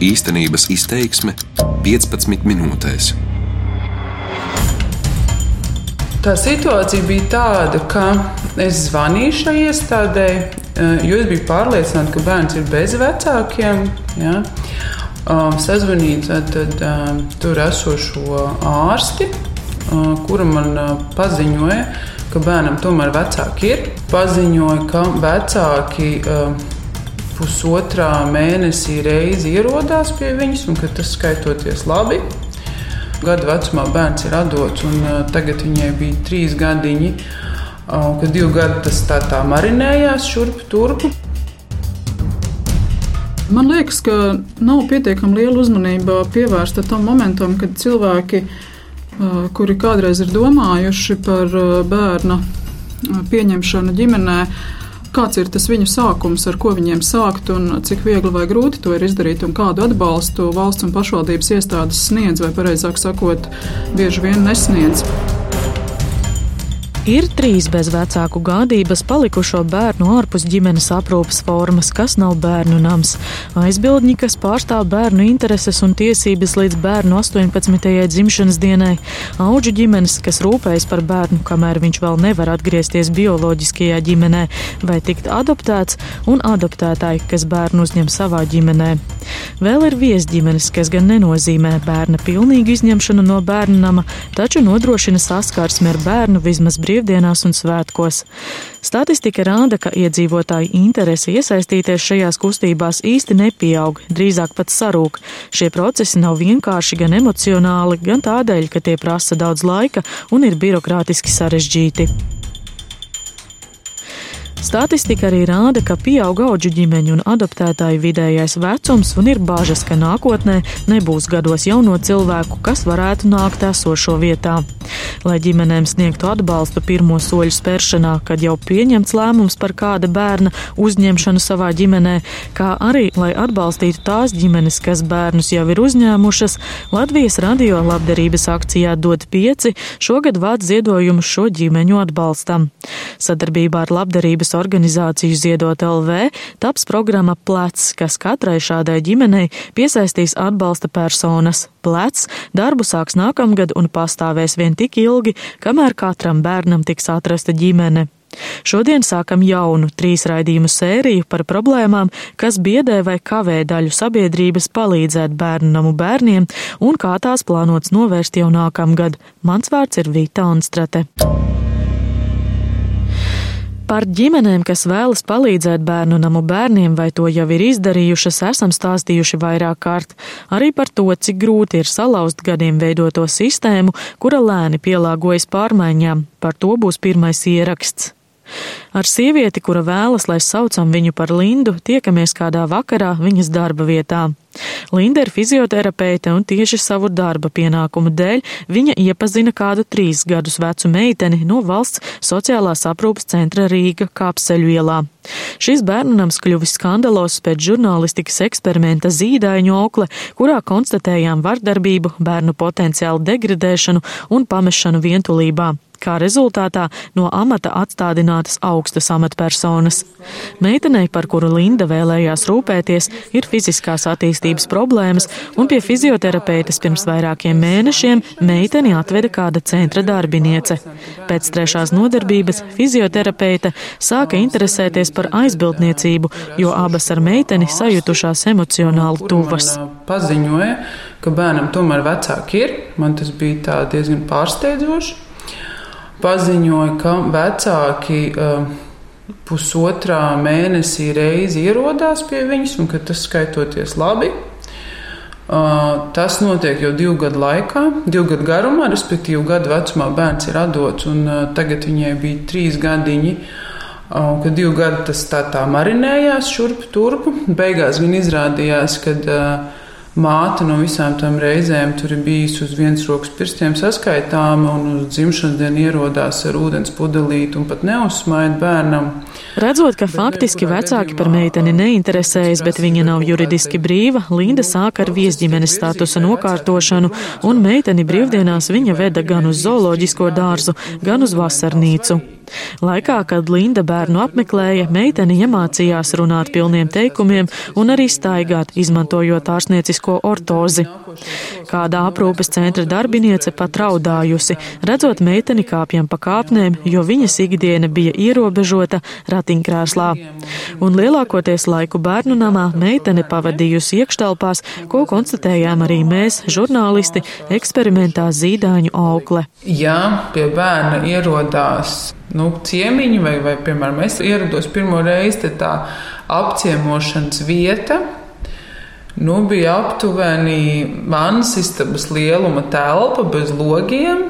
Īstenības izteiksme 15 minūtēs. Tā situācija bija tāda, ka es zvanīju šai iestādē, eh, jo es biju pārliecināta, ka bērns ir bez vecākiem. Ja? Um, sazvanīju tad, tad, um, tur esošo ārsti, uh, kura man uh, paziņoja, ka bērnam tomēr vecāki ir. Paziņoja, ka vecāki uh, pusotrā mēnesī reizi ierodās pie viņas, un tas skaitoties labi. Gadu vecumā bērns ir atdots, un tagad viņai bija trīs gadiņi, kad divi gadi tas tā, tā marinējās šurp turpu. Man liekas, ka nav pietiekami liela uzmanība pievērsta tam momentam, kad cilvēki, kuri kādreiz ir domājuši par bērna pieņemšanu ģimenē, kāds ir tas viņu sākums, ar ko viņiem sākt un cik viegli vai grūti to ir izdarīt un kādu atbalstu valsts un pašvaldības iestādes sniedz vai, pareizāk sakot, bieži vien nesniedz. Ir trīs bez vecāku gādības palikušo bērnu ārpus ģimenes aprūpas formas, kas nav bērnu nams. Aizbildņi, kas pārstāv bērnu intereses un tiesības līdz bērnu 18. dzimšanas dienai, auģu ģimenes, kas rūpējas par bērnu, kamēr viņš vēl nevar atgriezties bioloģiskajā ģimenē vai tikt adoptēts, un adoptētāji, kas bērnu uzņem savā ģimenē. Vēl ir viesģimenes, kas gan nenozīmē bērna pilnīgu izņemšanu no bērna nama, taču nodrošina saskarsmi ar bērnu vismaz brīvībā brīvdienās un svētkos. Statistika rāda, ka iedzīvotāju interese iesaistīties šajās kustībās īsti nepieaug, drīzāk pat sarūk. Šie procesi nav vienkārši gan emocionāli, gan tādēļ, ka tie prasa daudz laika un ir birokrātiski sarežģīti. Statistika arī rāda, ka pieaug auģu ģimeņu un adoptētāju vidējais vecums un ir bāžas, ka nākotnē nebūs gados jauno cilvēku, kas varētu nākt esošo vietā. Lai ģimenēm sniegtu atbalstu pirmo soļu spēršanā, kad jau pieņemts lēmums par kāda bērna uzņemšanu savā ģimenē, kā arī lai atbalstītu tās ģimenes, kas bērnus jau ir uzņēmušas, Latvijas radio labdarības akcijā dod pieci šogad vāc ziedojumus šo ģimeņu atbalstam. Sadarbībā ar labdarības labdarības organizāciju Ziedot LV taps programma Plec, kas katrai šādai ģimenei piesaistīs atbalsta personas. Plec darbu sāks nākamgad un pastāvēs vien tik ilgi, kamēr katram bērnam tiks atrasta ģimene. Šodien sākam jaunu trīs raidījumu sēriju par problēmām, kas biedē vai kavē daļu sabiedrības palīdzēt bērnu namu bērniem un kā tās plānots novērst jau nākamgad. Mans vārds ir Vita Onstrate. Par ģimenēm, kas vēlas palīdzēt bērnu namu bērniem vai to jau ir izdarījušas, esam stāstījuši vairāk kārt. Arī par to, cik grūti ir salauzt gadiem veidoto sistēmu, kura lēni pielāgojas pārmaiņām. Par to būs pirmais ieraksts. Ar sievieti, kura vēlas, lai saucam viņu par Lindu, tiekamies kādā vakarā viņas darba vietā. Linda ir fizioterapeite un tieši savu darba pienākumu dēļ viņa iepazina kādu trīs gadus vecu meiteni no valsts sociālās aprūpas centra Rīga kāpseļu ielā. Šis bērnunams kļuvis skandalos pēc žurnālistikas eksperimenta zīdaiņu aukle, kurā konstatējām vardarbību, bērnu potenciālu degradēšanu un pamešanu vientulībā kā rezultātā no amata atstādinātas augstas amatpersonas. Meitenei, par kuru Linda vēlējās rūpēties, ir fiziskās attīstības problēmas, un pie fizioterapeitas pirms vairākiem mēnešiem meiteni atveda kāda centra darbiniece. Pēc trešās nodarbības fizioterapeite sāka interesēties par aizbildniecību, jo abas ar meiteni sajutušās emocionāli tuvas. Paziņoja, ka bērnam tomēr vecāki ir. Man tas bija diezgan pārsteidzoši paziņoja, ka vecāki uh, pusotrā mēnesī reizi ierodās pie viņas un ka tas skaitoties labi. Uh, tas notiek jau divu gadu laikā, divu gadu garumā, respektīvi, gadu vecumā bērns ir atdots, un uh, tagad viņai bija trīs gadiņi. Kad divu gadu tas tā, tā marinējās šurp turpu, beigās gan izrādījās, ka uh, māte no visām tām reizēm tur ir bijusi uz vienas rokas pirkstiem saskaitāma un uz dzimšanas dienu ierodās ar ūdens pudelīti un pat neuzsmaida bērnam. Redzot, ka faktiski vecāki par meiteni neinteresējas, bet viņa nav juridiski brīva, Linda sāk ar viesģimenes statusa nokārtošanu, un meiteni brīvdienās viņa veda gan uz zooloģisko dārzu, gan uz vasarnīcu. Laikā, kad Linda bērnu apmeklēja, meitene iemācījās runāt pilniem teikumiem un arī staigāt, izmantojot ārstniecisko ortozi. Kādā aprūpes centra darbiniece pat raudājusi, redzot meiteni kāpjam pa kāpnēm, jo viņas ikdiena bija ierobežota ratiņkrēslā. Un lielākoties laiku bērnu namā meitene pavadījusi iekštelpās, ko konstatējām arī mēs, žurnālisti, eksperimentā zīdaiņu aukle. Ja pie bērna ierodās nu, ciemiņi, vai, vai, piemēram, es ierados pirmo reizi, tā apciemošanas vieta nu, bija aptuveni manas istabas lieluma telpa bez logiem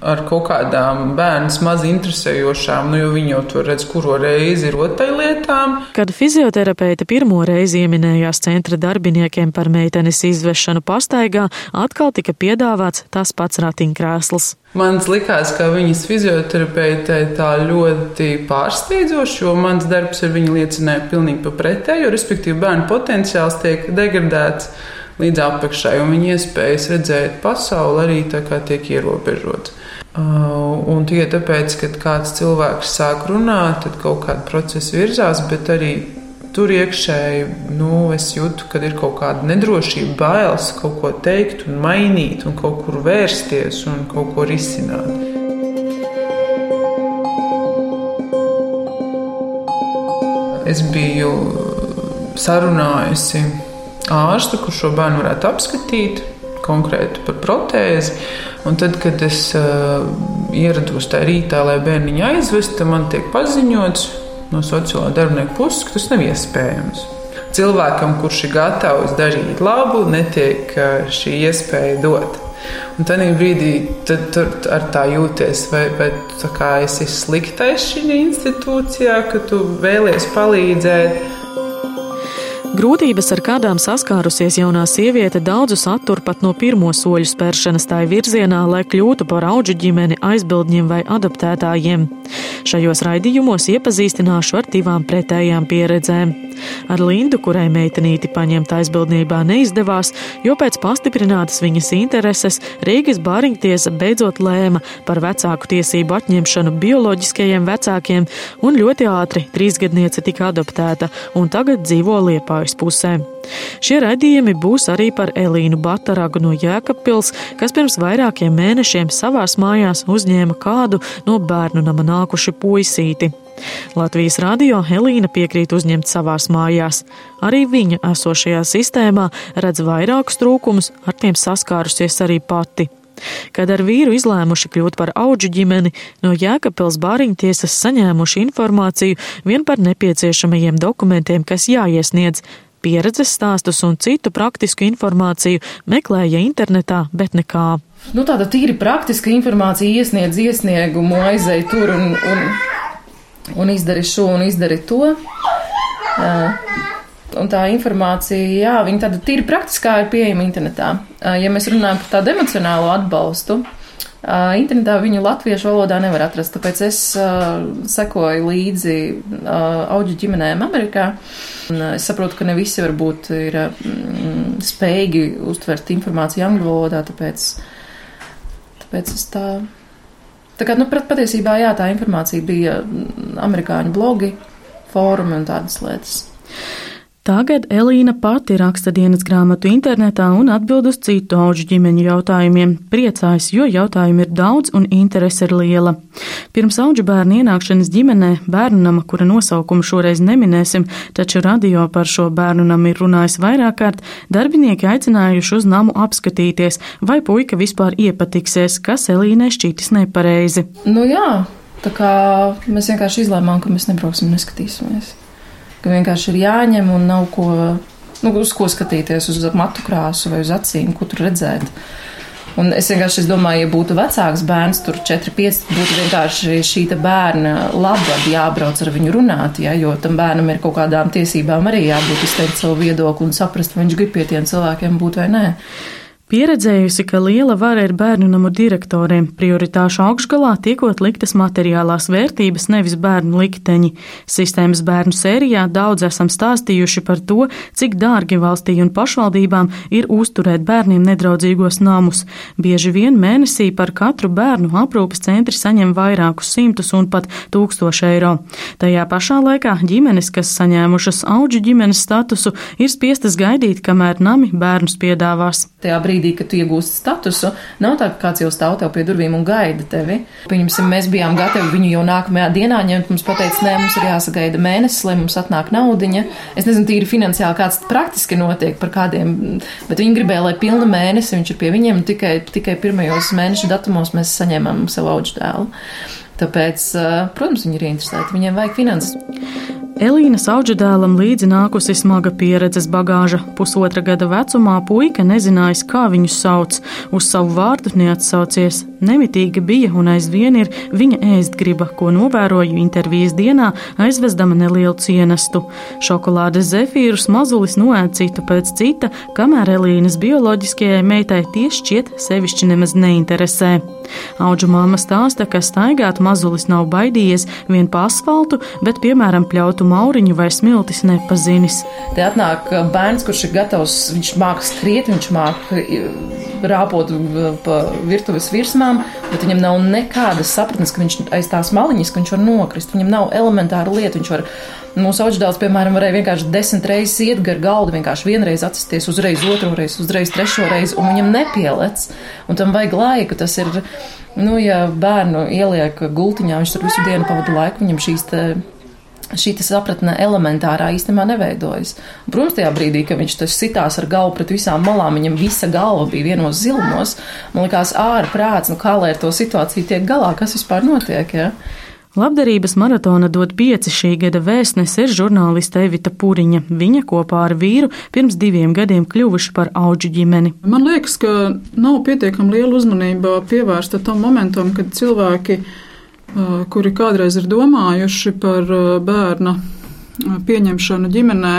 ar kaut kādām bērnu maz interesējošām, nu, jo viņi jau tur redz, kuro reizi ir rotaļlietām. Kad fizioterapeite pirmo reizi ieminējās centra darbiniekiem par meitenes izvešanu pastaigā, atkal tika piedāvāts tas pats ratiņkrēsls. Man likās, ka viņas fizioterapeitei tā ļoti pārsteidzoši, jo mans darbs ar viņu liecināja pilnīgi pa pretēju, respektīvi bērnu potenciāls tiek degradēts līdz apakšai, un viņa iespējas redzēt pasauli arī tā kā tiek ierobežotas. Uh, un tikai tāpēc, kad kāds cilvēks sāk runāt, tad kaut kāda procesa virzās, bet arī tur iekšēji nu, es jūtu, ka ir kaut kāda nedrošība, bailes kaut ko teikt un mainīt, un kaut kur vērsties un kaut ko risināt. Es biju sarunājusi ārstu, kurš šo bērnu varētu apskatīt konkrēti par protēzi. Un tad, kad es uh, ierados tajā rītā, lai bērniņu aizvestu, man tiek paziņots no sociālā darbinieka puses, ka tas nav iespējams. Cilvēkam, kurš ir gatavs darīt labu, netiek uh, šī iespēja dot. Un tad brīdī tad, tur ar tā jūties, vai, vai tā kā esi sliktais šajā institūcijā, ka tu vēlies palīdzēt Grūtības, ar kādām saskārusies jaunā sieviete, daudzus attur pat no pirmo soļu spēršanas tā virzienā, lai kļūtu par auģu ģimeni, aizbildņiem vai adaptētājiem. Šajos raidījumos iepazīstināšu ar divām pretējām pieredzēm. Ar Lindu, kurai meitenīti paņemt aizbildnībā neizdevās, jo pēc pastiprinātas viņas intereses Rīgas bāriņtiesa beidzot lēma par vecāku tiesību atņemšanu bioloģiskajiem vecākiem, un ļoti ātri trīsgadniece tika adoptēta un tagad dzīvo Liepājas Liepājas pusē. Šie raidījumi būs arī par Elīnu Bataragu no Jēkabpils, kas pirms vairākiem mēnešiem savās mājās uzņēma kādu no bērnu nama nākuši puisīti. Latvijas radio Helīna piekrīt uzņemt savās mājās. Arī viņa esošajā sistēmā redz vairākus trūkumus, ar tiem saskārusies arī pati. Kad ar vīru izlēmuši kļūt par auģu ģimeni, no Jēkabpils bāriņtiesas saņēmuši informāciju vien par nepieciešamajiem dokumentiem, kas jāiesniedz. Pieredzes stāstus un citu praktisku informāciju meklēja internetā, bet nekā. Nu, tāda tīri praktiska informācija iesniedz iesniegumu, aizēj tur un, un, un izdari šo un izdari to. Uh, Un tā informācija, jā, viņa tāda tīri praktiskā ir pieejama internetā. Ja mēs runājam par tādu emocionālo atbalstu, internetā viņu latviešu valodā nevar atrast, tāpēc es sekoju līdzi auģu ģimenēm Amerikā. Es saprotu, ka ne visi varbūt ir mm, spējīgi uztvert informāciju angļu valodā, tāpēc, tāpēc es tā. Tā kā, nu, patiesībā, jā, tā informācija bija amerikāņu blogi, fórumi un tādas lietas. Tagad Elīna pati raksta dienas grāmatu internetā un atbild uz citu auģu ģimeņu jautājumiem. Priecājas, jo jautājumu ir daudz un interese ir liela. Pirms auģu bērnu ienākšanas ģimenē bērnu nama, kura nosaukumu šoreiz neminēsim, taču radio par šo bērnu namu ir runājis vairāk kārt, darbinieki aicinājuši uz namu apskatīties, vai puika vispār iepatiksies, kas Elīnai šķītis nepareizi. Nu jā, tā kā mēs vienkārši izlēmām, ka mēs nebrauksim neskatīsimies ka vienkārši ir jāņem un nav ko, nu, uz ko skatīties, uz matu krāsu vai uz acīm, ko tur redzēt. Un es vienkārši es domāju, ja būtu vecāks bērns, tur 4, 5, būtu vienkārši šī bērna labad jābrauc ar viņu runāt, ja, jo tam bērnam ir kaut kādām tiesībām arī jābūt izteikt savu viedokli un saprast, vai viņš grib pie tiem cilvēkiem būt vai nē. Pieredzējusi, ka liela vara ir bērnu namu direktoriem, prioritāšu augšgalā tiekot liktas materiālās vērtības, nevis bērnu likteņi. Sistēmas bērnu sērijā daudz esam stāstījuši par to, cik dārgi valstī un pašvaldībām ir uzturēt bērniem nedraudzīgos namus. Bieži vien mēnesī par katru bērnu aprūpas centri saņem vairākus simtus un pat tūkstošu eiro. Tajā pašā laikā ģimenes, kas saņēmušas auģu ģimenes statusu, ir spiestas gaidīt, kamēr nami bērnus piedāvās. Tajā brīdī, kad tu iegūsti statusu, nav tā, ka kāds jau stāv tev pie durvīm un gaida tevi. Pieņemsim, mēs bijām gatavi viņu jau nākamajā dienā ņemt. Mums pateica, nē, mums ir jāsagaida mēnesis, lai mums atnāk naudiņa. Es nezinu, tīri finansiāli kāds praktiski notiek par kādiem, bet viņi gribēja, lai pilna mēnesi viņš ir pie viņiem. Tikai, tikai pirmajos mēneša datumos mēs saņēmām savu auģu dēlu. Tāpēc, protams, viņi ir interesēti, viņiem vajag finanses. Elīnas auģedēlam līdzi nākusi smaga pieredzes bagāža. Pusotra gada vecumā puika nezinājis, kā viņu sauc, uz savu vārdu neatsaucies. Nemitīgi bija un aizvien ir viņa ēstgriba, ko novēroju intervijas dienā, aizvezdama nelielu cienestu. Šokolādes zefīrus mazulis noēd citu pēc cita, kamēr Elīnas bioloģiskajai meitai tieši šķiet sevišķi nemaz neinteresē. Auģu māma stāsta, ka staigāt mazulis nav baidījies vien pa asfaltu, bet, piemēram, pļautu mauriņu vai smiltis nepazinis. Te atnāk uh, bērns, kurš ir gatavs, viņš māca skriet, viņš māca uh, rāpot uh, pa virtuves virsmām, bet viņam nav nekādas sapratnes, ka viņš aiz tās maliņas, ka viņš var nokrist. Viņam nav elementāra lieta, viņš var Mūsu auģdēls, piemēram, varēja vienkārši desmit reizes iet gar galdu, vienkārši vienreiz atsisties, uzreiz otru reizi, uzreiz trešo reizi, un viņam nepielec. Un tam vajag laiku. Tas ir, nu, ja bērnu ieliek gultiņā, viņš tur visu dienu pavada laiku, viņam šīs te šī sapratne elementārā īstenībā neveidojas. Protams, tajā brīdī, kad viņš tas sitās ar galvu pret visām malām, viņam visa galva bija vienos zilumos. Man likās, ārprāts, nu kā lai ar to situāciju tiek galā, kas vispār notiek. Ja? Labdarības maratona dod pieci šī gada vēstnese ir žurnāliste Evita Pūriņa. Viņa kopā ar vīru pirms diviem gadiem kļuvuši par auģu ģimeni. Man liekas, ka nav pietiekami liela uzmanība pievērsta tam momentam, kad cilvēki, kuri kādreiz ir domājuši par bērna pieņemšanu ģimenē,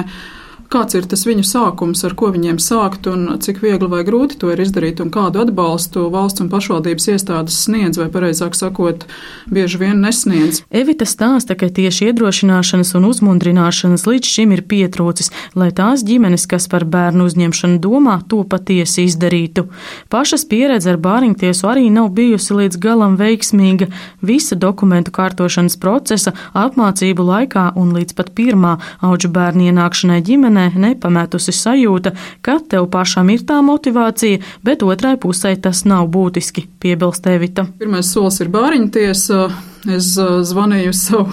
kāds ir tas viņu sākums, ar ko viņiem sākt un cik viegli vai grūti to ir izdarīt un kādu atbalstu valsts un pašvaldības iestādes sniedz vai, pareizāk sakot, bieži vien nesniedz. Evita stāsta, ka tieši iedrošināšanas un uzmundrināšanas līdz šim ir pietrūcis, lai tās ģimenes, kas par bērnu uzņemšanu domā, to patiesi izdarītu. Pašas pieredze ar bāriņtiesu arī nav bijusi līdz galam veiksmīga. Visa dokumentu kārtošanas procesa, apmācību laikā un līdz pat pirmā auģu bērnu ienākšanai ģimenē ģimenē nepametusi sajūta, ka tev pašam ir tā motivācija, bet otrai pusē tas nav būtiski, piebilst Evita. Pirmais solis ir bāriņtiesa. Es uh, zvanīju savu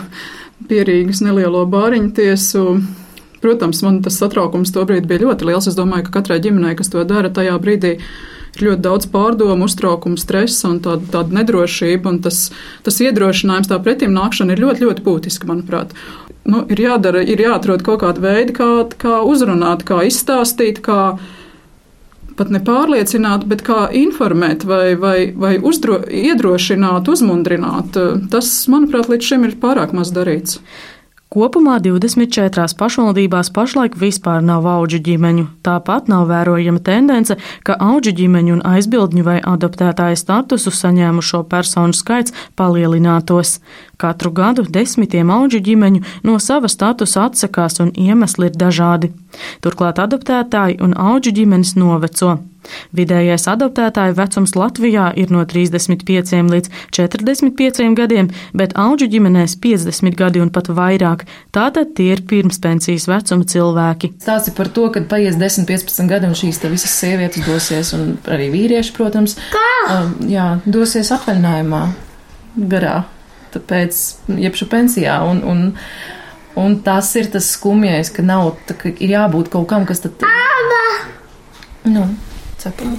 pierīgas nelielo bāriņtiesu. Protams, man tas satraukums tobrīd bija ļoti liels. Es domāju, ka katrai ģimenei, kas to dara tajā brīdī, ir ļoti daudz pārdomu, uztraukumu, stresa un tāda, tāda nedrošība. Un tas, tas iedrošinājums, tā pretim nākšana ir ļoti, ļoti būtiska, manuprāt nu, ir jādara, ir jāatrod kaut kāda veida, kā, kā uzrunāt, kā izstāstīt, kā pat nepārliecināt, bet kā informēt vai, vai, vai uzdro, iedrošināt, uzmundrināt. Tas, manuprāt, līdz šim ir pārāk maz darīts. Kopumā 24 pašvaldībās pašlaik vispār nav auģu ģimeņu. Tāpat nav vērojama tendence, ka auģu ģimeņu un aizbildņu vai adoptētāju statusu saņēmušo personu skaits palielinātos. Katru gadu desmitiem auģu ģimeņu no sava statusa atsakās un iemesli ir dažādi. Turklāt adoptētāji un auģu ģimenes noveco. Vidējais adoptētāju vecums Latvijā ir no 35 līdz 45 gadiem, bet auģu ģimenēs 50 gadi un pat vairāk. Tātad tie ir pirmspensijas vecuma cilvēki. Stāsti par to, ka paies 10, 15 gadi un šīs visas sievietes dosies, un arī vīrieši, protams, um, jā, dosies atvaļinājumā garā. Tāpēc iepšu pensijā. Un, un, un tas ir tas skumjais, ka nav, tā, ka ir jābūt kaut kam, kas tad. Nu, cepam,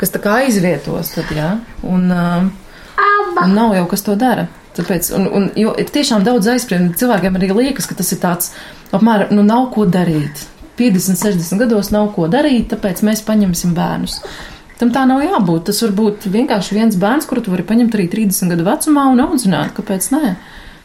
kas tā kā aizvietos, tad, jā. Un, un nav jau kas to dara. Tāpēc, un, un, jo ir tiešām daudz aizspriedumu. Cilvēkiem arī liekas, ka tas ir tāds, apmēram, nu nav ko darīt. 50, 60 gados nav ko darīt, tāpēc mēs paņemsim bērnus. Tam tā nav jābūt. Tas var būt vienkārši viens bērns, kuru tu vari paņemt arī 30 gadu vecumā un audzināt. Kāpēc nē?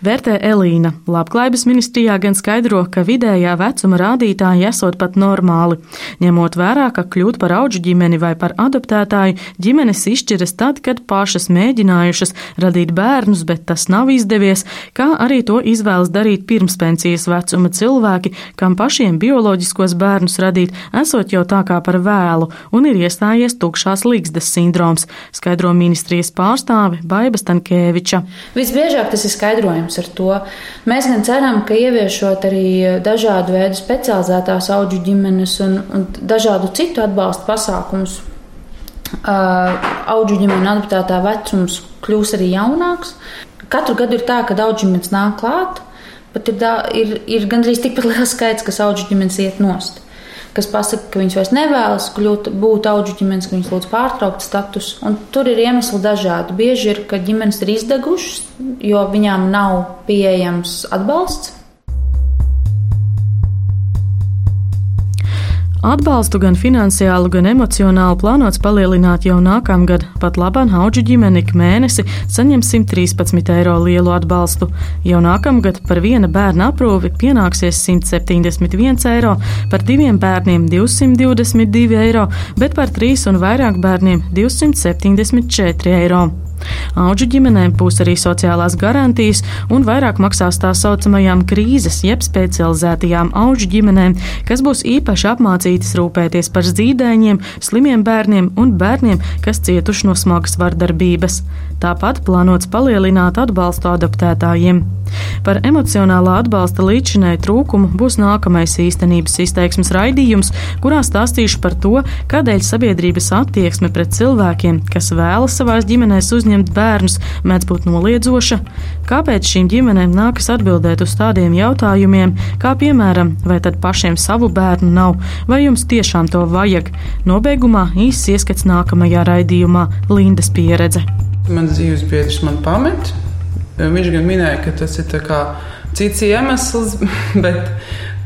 Vērtē Elīna. Labklājības ministrijā gan skaidro, ka vidējā vecuma rādītāji esot pat normāli. Ņemot vērā, ka kļūt par auģu ģimeni vai par adoptētāju, ģimenes izšķiras tad, kad pašas mēģinājušas radīt bērnus, bet tas nav izdevies, kā arī to izvēlas darīt pirmspensijas vecuma cilvēki, kam pašiem bioloģiskos bērnus radīt, esot jau tā kā par vēlu, un ir iestājies tukšās līgstas sindroms, skaidro ministrijas pārstāve Baiba Stankēviča. Visbiežāk tas ir skaidrojums ar to. Mēs gan ceram, ka ieviešot arī dažādu veidu specializētās auģu ģimenes un, un dažādu citu atbalstu pasākumus, auģu ģimeņa adaptētā vecums kļūs arī jaunāks. Katru gadu ir tā, ka auģu ģimenes nāk klāt, bet ir, ir, ir gandrīz tikpat liels skaits, kas auģu ģimenes iet nost kas pasaka, ka viņas vairs nevēlas kļūt, būt auģu ģimenes, ka viņas lūdz pārtraukt status. Un tur ir iemesli dažādi. Bieži ir, ka ģimenes ir izdegušas, jo viņām nav pieejams atbalsts Atbalstu gan finansiālu, gan emocionālu plānots palielināt jau nākamgad. Pat labāk auģu ģimene ik mēnesi saņem 113 eiro lielu atbalstu. Jau nākamgad par viena bērna aprūpi pienāksies 171 eiro, par diviem bērniem 222 eiro, bet par trīs un vairāk bērniem 274 eiro. Auģu ģimenēm būs arī sociālās garantijas un vairāk maksās tā saucamajām krīzes, jeb specializētajām auģu ģimenēm, kas būs īpaši apmācītas rūpēties par zīdaiņiem, slimiem bērniem un bērniem, kas cietuši no smagas vardarbības. Tāpat plānots palielināt atbalstu adaptētājiem. Par emocionālā atbalsta līdzinēju trūkumu būs nākamais īstenības izteiksmes raidījums, kurā stāstīšu par to, kādēļ sabiedrības attieksme pret cilvēkiem, kas vēlas savās ģimenēs uzņemt uzņemt bērnus, mēdz būt noliedzoša? Kāpēc šīm ģimenēm nākas atbildēt uz tādiem jautājumiem, kā piemēram, vai tad pašiem savu bērnu nav, vai jums tiešām to vajag? Nobeigumā īsts ieskats nākamajā raidījumā - Lindas pieredze. Mans dzīves biedrs man pamet. Viņš gan minēja, ka tas ir cits iemesls, bet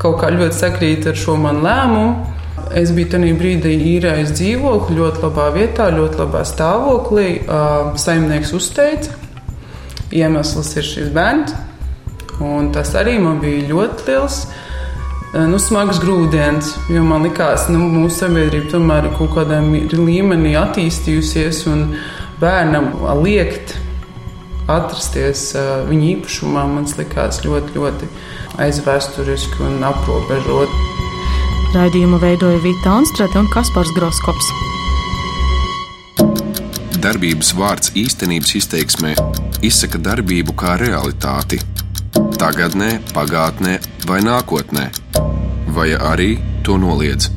kaut kā ļoti sakrīt ar šo manu lēmumu. Es biju tajā brīdī īrējis dzīvokli ļoti labā vietā, ļoti labā stāvoklī. Saimnieks uzteica, iemesls ir šis bērns. Un tas arī man bija ļoti liels. Nu, smags grūdienis, jo man likās, ka nu, mūsu sabiedrība tomēr ir kaut kādā līmenī attīstījusies, un bērnam liekt atrasties viņa īpašumā, man likās ļoti, ļoti aizvēsturiski un aprobežot. Raidījumu veidoja Vita Anstrate un Kaspars Groskops. Darbības vārds īstenības izteiksmē izsaka darbību kā realitāti. Tagatnē, pagātnē vai nākotnē, vai arī to noliedz.